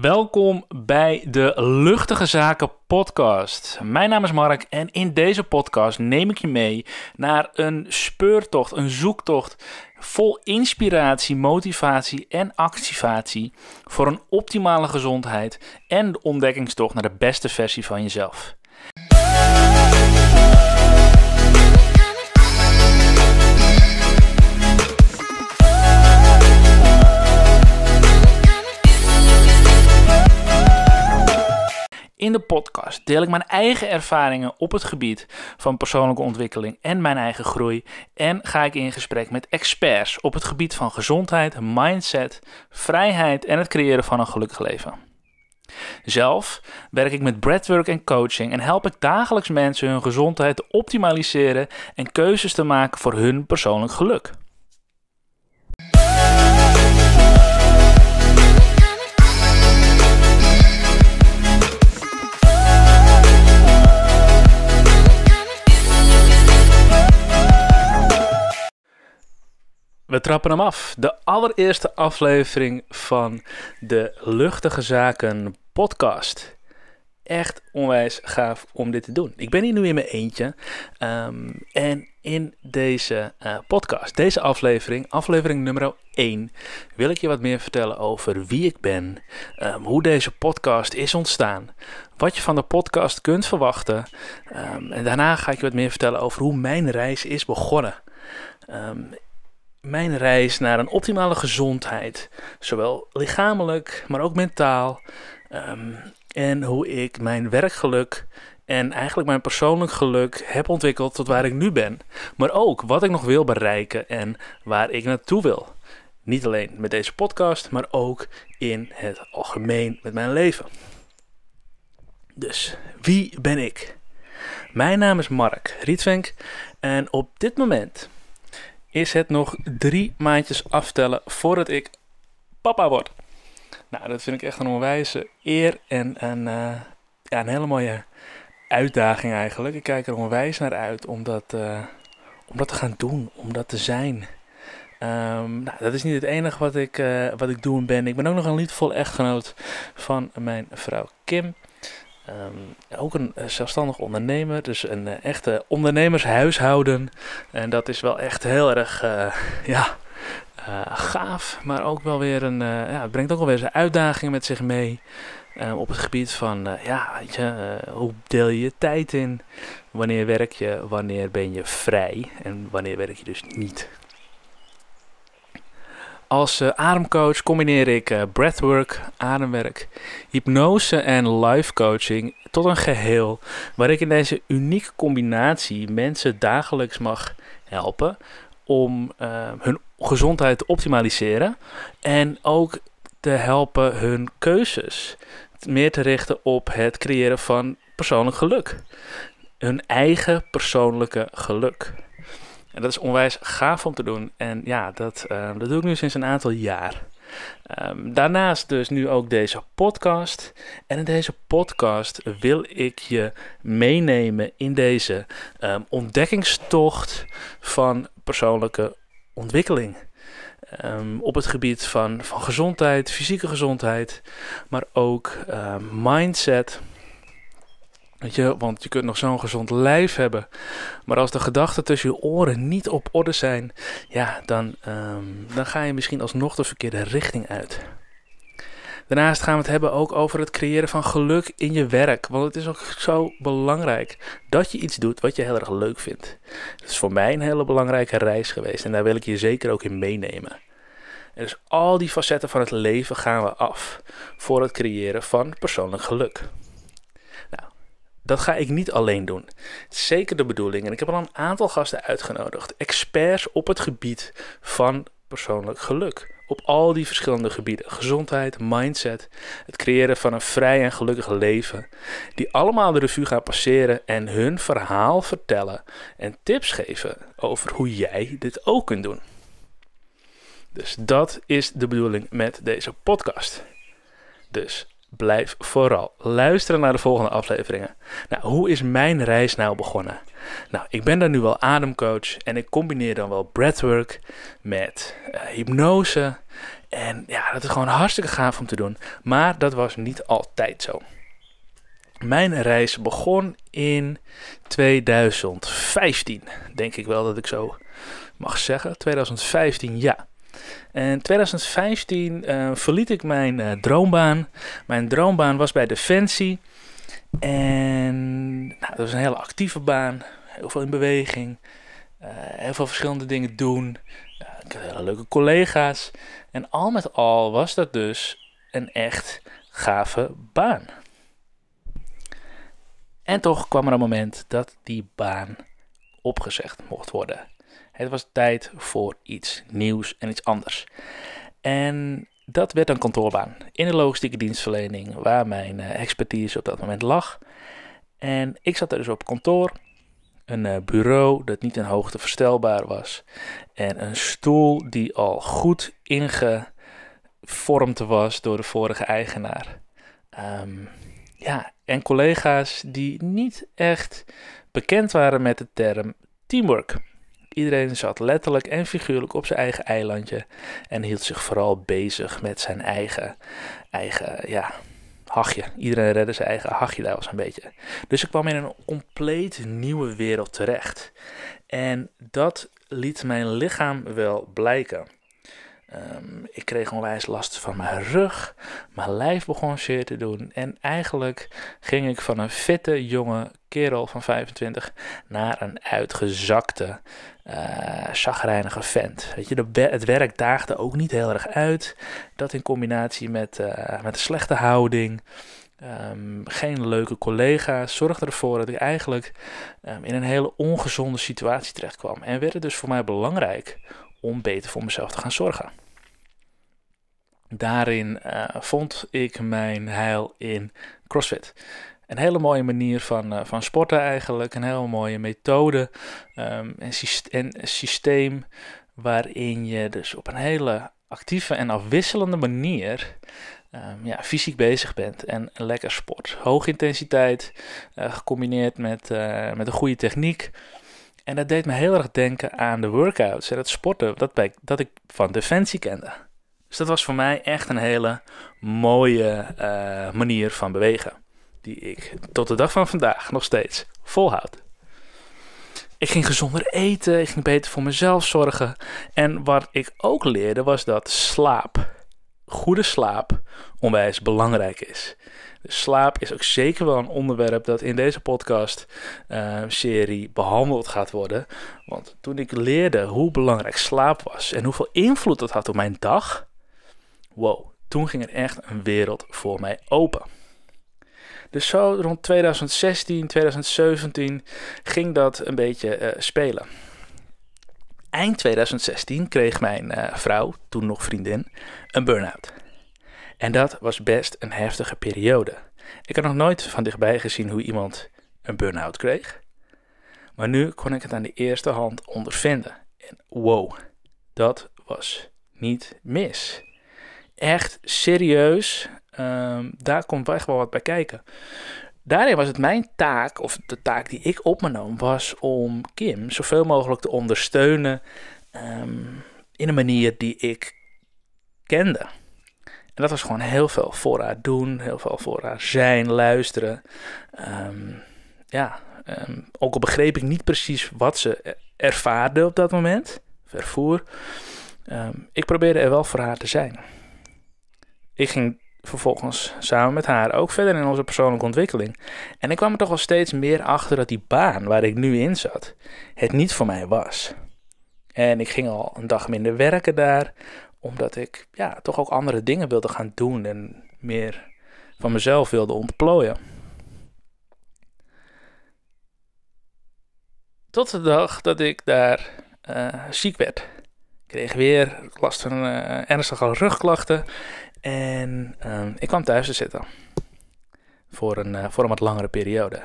Welkom bij de Luchtige Zaken podcast. Mijn naam is Mark en in deze podcast neem ik je mee naar een speurtocht, een zoektocht vol inspiratie, motivatie en activatie voor een optimale gezondheid en de ontdekkingstocht naar de beste versie van jezelf. In de podcast deel ik mijn eigen ervaringen op het gebied van persoonlijke ontwikkeling en mijn eigen groei. En ga ik in gesprek met experts op het gebied van gezondheid, mindset, vrijheid en het creëren van een gelukkig leven. Zelf werk ik met breathwork en coaching en help ik dagelijks mensen hun gezondheid te optimaliseren en keuzes te maken voor hun persoonlijk geluk. We trappen hem af. De allereerste aflevering van de Luchtige Zaken podcast. Echt onwijs gaaf om dit te doen. Ik ben hier nu in mijn eentje. Ehm, en in deze uh, podcast, deze aflevering, aflevering nummer 1, wil ik je wat meer vertellen over wie ik ben, um, hoe deze podcast is ontstaan, wat je van de podcast kunt verwachten. Um, en daarna ga ik je wat meer vertellen over hoe mijn reis is begonnen. Mijn reis naar een optimale gezondheid, zowel lichamelijk, maar ook mentaal. Um, en hoe ik mijn werkgeluk en eigenlijk mijn persoonlijk geluk heb ontwikkeld tot waar ik nu ben. Maar ook wat ik nog wil bereiken en waar ik naartoe wil. Niet alleen met deze podcast, maar ook in het algemeen met mijn leven. Dus, wie ben ik? Mijn naam is Mark Rietvenk en op dit moment is het nog drie maandjes aftellen voordat ik papa word. Nou, dat vind ik echt een onwijze eer en een, uh, ja, een hele mooie uitdaging eigenlijk. Ik kijk er onwijs naar uit om dat, uh, om dat te gaan doen, om dat te zijn. Um, nou, dat is niet het enige wat ik, uh, wat ik doe en ben. Ik ben ook nog een liefdevol echtgenoot van mijn vrouw Kim. Um, ook een uh, zelfstandig ondernemer, dus een uh, echte ondernemershuishouden. En dat is wel echt heel erg, uh, ja, gaaf. Maar ook wel weer een, ja, het brengt ook wel weer zijn uitdagingen met zich mee. op het gebied van, ja, weet je, hoe deel je je tijd in? Wanneer werk je? Wanneer ben je vrij? En wanneer werk je dus niet? Als uh, ademcoach combineer ik uh, breathwork, ademwerk, hypnose en life coaching tot een geheel waar ik in deze unieke combinatie mensen dagelijks mag helpen om uh, hun gezondheid te optimaliseren en ook te helpen hun keuzes meer te richten op het creëren van persoonlijk geluk. Hun eigen persoonlijke geluk. En dat is onwijs gaaf om te doen. En ja, dat, uh, dat doe ik nu sinds een aantal jaar. Um, daarnaast dus nu ook deze podcast. En in deze podcast wil ik je meenemen in deze um, ontdekkingstocht van persoonlijke ontwikkeling. Op het gebied van, van gezondheid, fysieke gezondheid, maar ook mindset Weet je, want je kunt nog zo'n gezond lijf hebben. Maar als de gedachten tussen je oren niet op orde zijn, ja, dan, um, dan ga je misschien alsnog de verkeerde richting uit. Daarnaast gaan we het hebben ook over het creëren van geluk in je werk. Want het is ook zo belangrijk dat je iets doet wat je heel erg leuk vindt. Het is voor mij een hele belangrijke reis geweest en daar wil ik je zeker ook in meenemen. En dus al die facetten van het leven gaan we af voor het creëren van persoonlijk geluk. Dat ga ik niet alleen doen. Zeker de bedoeling. En ik heb al een aantal gasten uitgenodigd. Experts op het gebied van persoonlijk geluk. Op al die verschillende gebieden. Gezondheid, mindset, het creëren van een vrij en gelukkig leven. Die allemaal de revue gaan passeren en hun verhaal vertellen. En tips geven over hoe jij dit ook kunt doen. Dus dat is de bedoeling met deze podcast. Dus blijf vooral luisteren naar de volgende afleveringen. Nou, hoe is mijn reis nou begonnen? Nou, ik ben dan nu wel ademcoach en ik combineer dan wel breathwork met uh, hypnose. En ja, dat is gewoon hartstikke gaaf om te doen. Maar dat was niet altijd zo. Mijn reis begon in 2015, denk ik wel dat ik zo mag zeggen. 2015, ja. En 2015 uh, verliet ik mijn uh, droombaan. Mijn droombaan was bij Defensie. En nou, dat was een hele actieve baan. Heel veel in beweging. Uh, heel veel verschillende dingen doen. ik had hele leuke collega's. En al met al was dat dus een echt gave baan. En toch kwam er een moment dat die baan opgezegd mocht worden. Het was tijd voor iets nieuws en iets anders. En dat werd een kantoorbaan in de logistieke dienstverlening, waar mijn uh, expertise op dat moment lag. En ik zat er dus op kantoor, een uh, bureau dat niet in hoogte verstelbaar was, en een stoel die al goed ingevormd was door de vorige eigenaar. Um, ja, en collega's die niet echt bekend waren met de term teamwork. Iedereen zat letterlijk en figuurlijk op zijn eigen eilandje en hield zich vooral bezig met zijn eigen, eigen ja, hachje. Iedereen redde zijn eigen hachje daar was een beetje. Dus ik kwam in een compleet nieuwe wereld terecht. En dat liet mijn lichaam wel blijken. Um, ik kreeg onwijs last van mijn rug. Mijn lijf begon zeer te doen. En eigenlijk ging ik van een fitte jonge kerel van 25 naar een uitgezakte, uh, chagrijnige vent. Weet je, het werk daagde ook niet heel erg uit. Dat in combinatie met, uh, met een slechte houding. Um, geen leuke collega's zorgde ervoor dat ik eigenlijk um, in een hele ongezonde situatie terecht kwam. En werd het dus voor mij belangrijk om beter voor mezelf te gaan zorgen. Daarin uh, vond ik mijn heil in CrossFit. Een hele mooie manier van, uh, van sporten eigenlijk. Een hele mooie methode um, en, systeem waarin je dus op een hele actieve en afwisselende manier um, ja, fysiek bezig bent en lekker sport. Hoge intensiteit uh, gecombineerd met, met een goede techniek. En dat deed me heel erg denken aan de workouts en het sporten dat, dat ik van Defensie kende. Dus dat was voor mij echt een hele mooie uh, manier van bewegen. Die ik tot de dag van vandaag nog steeds volhoud. Ik ging gezonder eten, ik ging beter voor mezelf zorgen. En wat ik ook leerde was dat slaap, goede slaap, onwijs belangrijk is. Dus slaap is ook zeker wel een onderwerp dat in deze podcast-serie uh, behandeld gaat worden. Want toen ik leerde hoe belangrijk slaap was en hoeveel invloed dat had op mijn dag, wow, toen ging er echt een wereld voor mij open. Dus zo rond 2016, 2017 ging dat een beetje uh, spelen. Eind 2016 kreeg mijn uh, vrouw, toen nog vriendin, een burn-out. En dat was best een heftige periode. Ik had nog nooit van dichtbij gezien hoe iemand een burn-out kreeg. Maar nu kon ik het aan de eerste hand ondervinden. En wow, dat was niet mis. Echt serieus, um, daar komt echt wel wat bij kijken. Daarin was het mijn taak, of de taak die ik op me nam, was om Kim zoveel mogelijk te ondersteunen um, in een manier die ik kende. En dat was gewoon heel veel voor haar doen, heel veel voor haar zijn, luisteren. Um, ja, um, ook al begreep ik niet precies wat ze ervaarde op dat moment, vervoer. Um, ik probeerde er wel voor haar te zijn. Ik ging vervolgens samen met haar ook verder in onze persoonlijke ontwikkeling. En ik kwam er toch wel steeds meer achter dat die baan waar ik nu in zat, het niet voor mij was. En ik ging al een dag minder werken daar, omdat ik ja, toch ook andere dingen wilde gaan doen en meer van mezelf wilde ontplooien. Tot de dag dat ik daar uh, ziek werd. Ik kreeg weer last van uh, ernstige rugklachten. En uh, ik kwam thuis te zitten. Voor een, uh, voor een wat langere periode.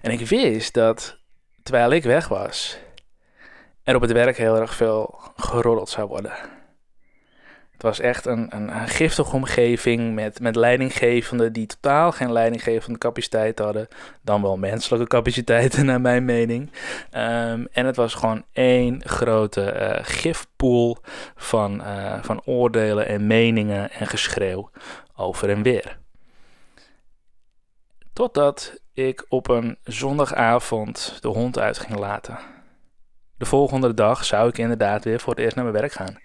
En ik wist dat terwijl ik weg was, er op het werk heel erg veel geroddeld zou worden Het was echt een, een, giftige omgeving met, met leidinggevenden die totaal geen leidinggevende capaciteit hadden. Dan wel menselijke capaciteiten, naar mijn mening. Ehm, en het was gewoon één grote uh, gifpool van, uh, van oordelen en meningen en geschreeuw over en weer. Totdat ik op een zondagavond de hond uit ging laten. De volgende dag zou ik inderdaad weer voor het eerst naar mijn werk gaan.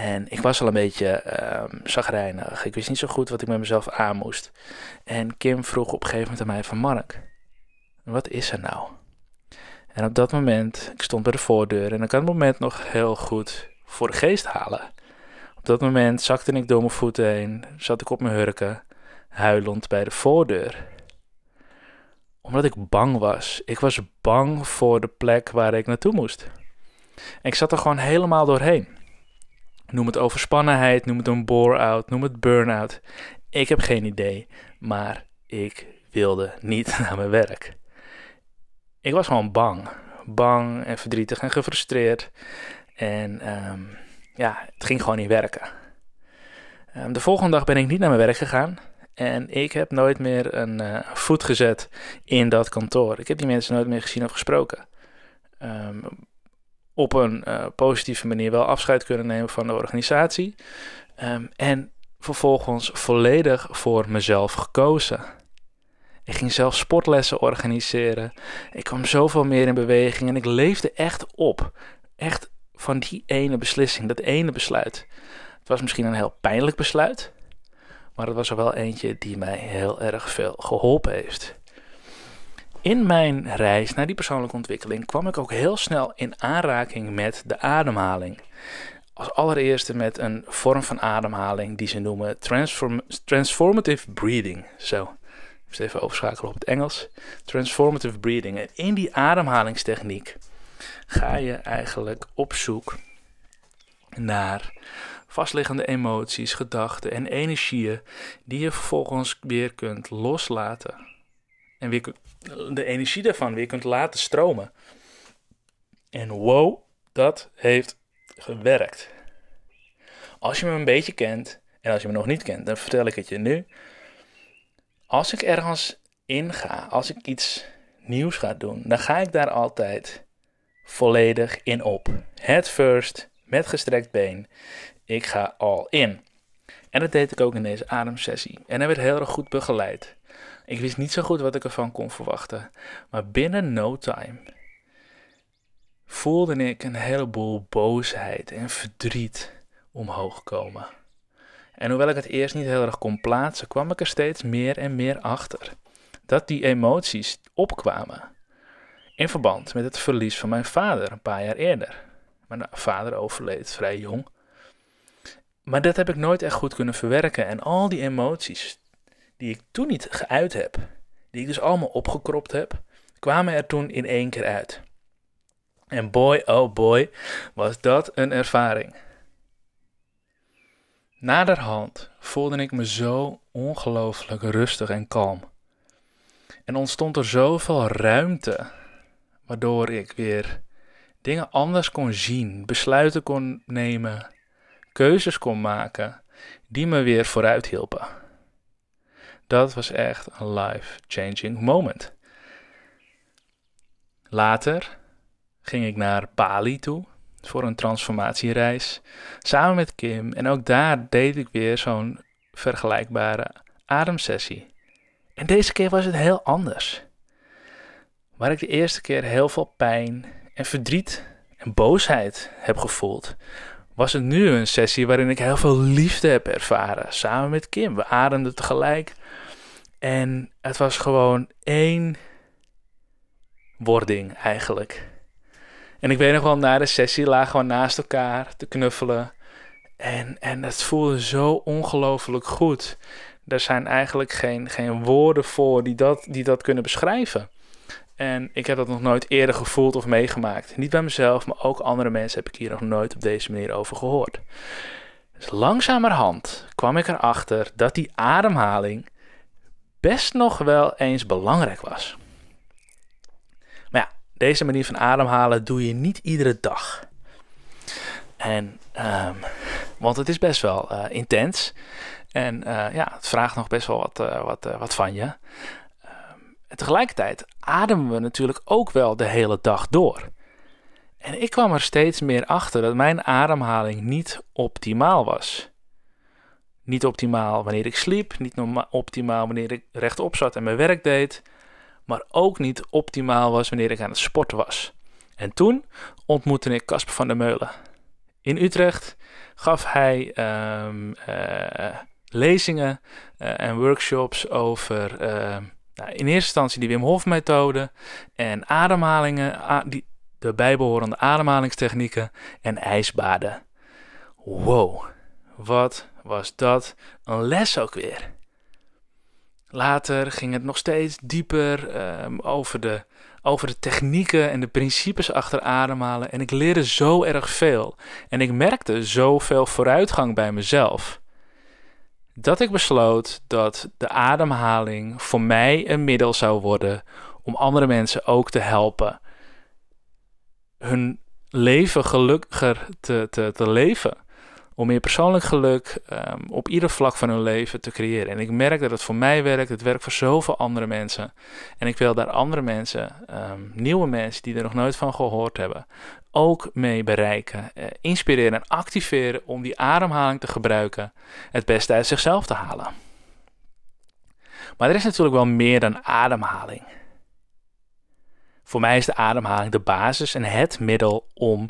En ik was al een beetje um, zagrijnig. Ik wist niet zo goed wat ik met mezelf aan moest. En Kim vroeg op een gegeven moment aan mij van Mark, wat is er nou? En op dat moment, ik stond bij de voordeur en ik kan het moment nog heel goed voor de geest halen. Op dat moment zakte ik door mijn voeten heen, zat ik op mijn hurken, huilend bij de voordeur. Omdat ik bang was. Ik was bang voor de plek waar ik naartoe moest. En ik zat er gewoon helemaal doorheen. Noem het overspannenheid, noem het een bore-out, noem het burn-out. Ik heb geen idee, maar ik wilde niet naar mijn werk. Ik was gewoon bang. Bang en verdrietig en gefrustreerd. En um, ja, het ging gewoon niet werken. Um, de volgende dag ben ik niet naar mijn werk gegaan. En ik heb nooit meer een uh, voet gezet in dat kantoor. Ik heb die mensen nooit meer gezien of gesproken. Um, op een uh, positieve manier wel afscheid kunnen nemen van de organisatie. Um, en vervolgens volledig voor mezelf gekozen. Ik ging zelf sportlessen organiseren. Ik kwam zoveel meer in beweging en ik leefde echt op. Echt van die ene beslissing, dat ene besluit. Het was misschien een heel pijnlijk besluit, maar het was er wel eentje die mij heel erg veel geholpen heeft. In mijn reis naar die persoonlijke ontwikkeling kwam ik ook heel snel in aanraking met de ademhaling. Als allereerste met een vorm van ademhaling die ze noemen transform transformative breathing. Zo, even overschakelen op het Engels. Transformative breathing. En in die ademhalingstechniek ga je eigenlijk op zoek naar vastliggende emoties, gedachten en energieën die je vervolgens weer kunt loslaten en weer de energie daarvan weer kunt laten stromen. En wow, dat heeft gewerkt. Als je me een beetje kent, en als je me nog niet kent, dan vertel ik het je nu. Als ik ergens inga, als ik iets nieuws ga doen, dan ga ik daar altijd volledig in op. Head first, met gestrekt been. Ik ga all in. En dat deed ik ook in deze ademsessie. En hij werd heel erg goed begeleid. Ik wist niet zo goed wat ik ervan kon verwachten. Maar binnen no time voelde ik een heleboel boosheid en verdriet omhoog komen. En hoewel ik het eerst niet heel erg kon plaatsen, kwam ik er steeds meer en meer achter dat die emoties opkwamen. In verband met het verlies van mijn vader een paar jaar eerder. Mijn vader overleed vrij jong. Maar dat heb ik nooit echt goed kunnen verwerken. En al die emoties die ik toen niet geuit heb, die ik dus allemaal opgekropt heb, kwamen er toen in één keer uit. En boy, oh boy, was dat een ervaring. Naderhand voelde ik me zo ongelooflijk rustig en kalm. En ontstond er zoveel ruimte, waardoor ik weer dingen anders kon zien, besluiten kon nemen, keuzes kon maken, die me weer vooruit hielpen. Dat was echt een life-changing moment. Later ging ik naar Bali toe voor een transformatiereis samen met Kim en ook daar deed ik weer zo'n vergelijkbare ademsessie. En deze keer was het heel anders. Waar ik de eerste keer heel veel pijn en verdriet en boosheid heb gevoeld, was het nu een sessie waarin ik heel veel liefde heb ervaren samen met Kim. We ademden tegelijk en het was gewoon één wording eigenlijk. En ik weet nog wel, na de sessie lagen we naast elkaar te knuffelen. En, en het voelde zo ongelooflijk goed. Er zijn eigenlijk geen, geen woorden voor die dat, die dat kunnen beschrijven. En ik heb dat nog nooit eerder gevoeld of meegemaakt. Niet bij mezelf, maar ook andere mensen heb ik hier nog nooit op deze manier over gehoord. Dus langzamerhand kwam ik erachter dat die ademhaling best nog wel eens belangrijk was. Maar ja, deze manier van ademhalen doe je niet iedere dag. En um, Want het is best wel uh, intens. En uh, ja, het vraagt nog best wel wat, uh, wat, wat van je. En tegelijkertijd ademen we natuurlijk ook wel de hele dag door. En ik kwam er steeds meer achter dat mijn ademhaling niet optimaal was. Niet optimaal wanneer ik sliep, niet optimaal wanneer ik rechtop zat en mijn werk deed, maar ook niet optimaal was wanneer ik aan het sporten was. En toen ontmoette ik Casper van der Meulen. In Utrecht gaf hij um, uh, lezingen uh, en workshops over uh, nou, in eerste instantie die Wim Hof methode en ademhalingen, die, de bijbehorende ademhalingstechnieken en ijsbaden. Wow, wat was dat een les ook weer. Later ging het nog steeds dieper um, over, de, over de technieken en de principes achter ademhalen. En ik leerde zo erg veel. En ik merkte zoveel vooruitgang bij mezelf. Dat ik besloot dat de ademhaling voor mij een middel zou worden om andere mensen ook te helpen. Hun leven gelukkiger te, te, te leven om meer persoonlijk geluk um, op ieder vlak van hun leven te creëren. En ik merk dat het voor mij werkt, het werkt voor zoveel andere mensen. En ik wil daar andere mensen, um, nieuwe mensen die er nog nooit van gehoord hebben, ook mee bereiken, uh, inspireren en activeren om die ademhaling te gebruiken, het beste uit zichzelf te halen. Maar er is natuurlijk wel meer dan ademhaling. Voor mij is de ademhaling de basis en het middel om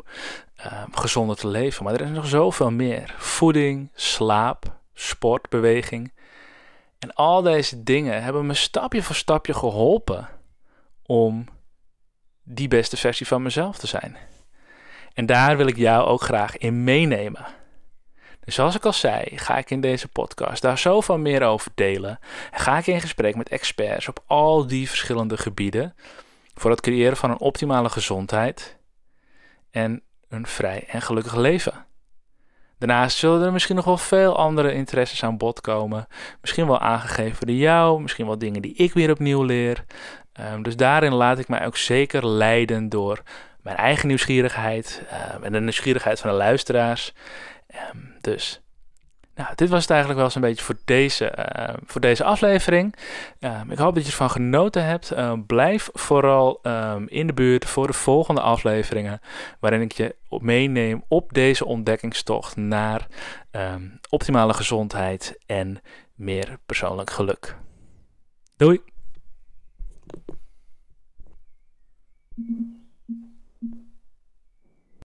uh, gezonder te leven. Maar er is nog zoveel meer. Voeding, slaap, sport, beweging. En al deze dingen hebben me stapje voor stapje geholpen om die beste versie van mezelf te zijn. En daar wil ik jou ook graag in meenemen. Dus zoals ik al zei, ga ik in deze podcast daar zoveel meer over delen. En ga ik in gesprek met experts op al die verschillende gebieden voor het creëren van een optimale gezondheid en een vrij en gelukkig leven. Daarnaast zullen er misschien nog wel veel andere interesses aan bod komen. Misschien wel aangegeven door jou, misschien wel dingen die ik weer opnieuw leer. Um, dus daarin laat ik mij ook zeker leiden door mijn eigen nieuwsgierigheid um, en de nieuwsgierigheid van de luisteraars. Um, dus nou, dit was het eigenlijk wel eens een beetje voor deze, uh, voor deze aflevering. Ik hoop dat je ervan genoten hebt. Blijf vooral in de buurt voor de volgende afleveringen, waarin ik je meeneem op deze ontdekkingstocht naar optimale gezondheid en meer persoonlijk geluk. Doei!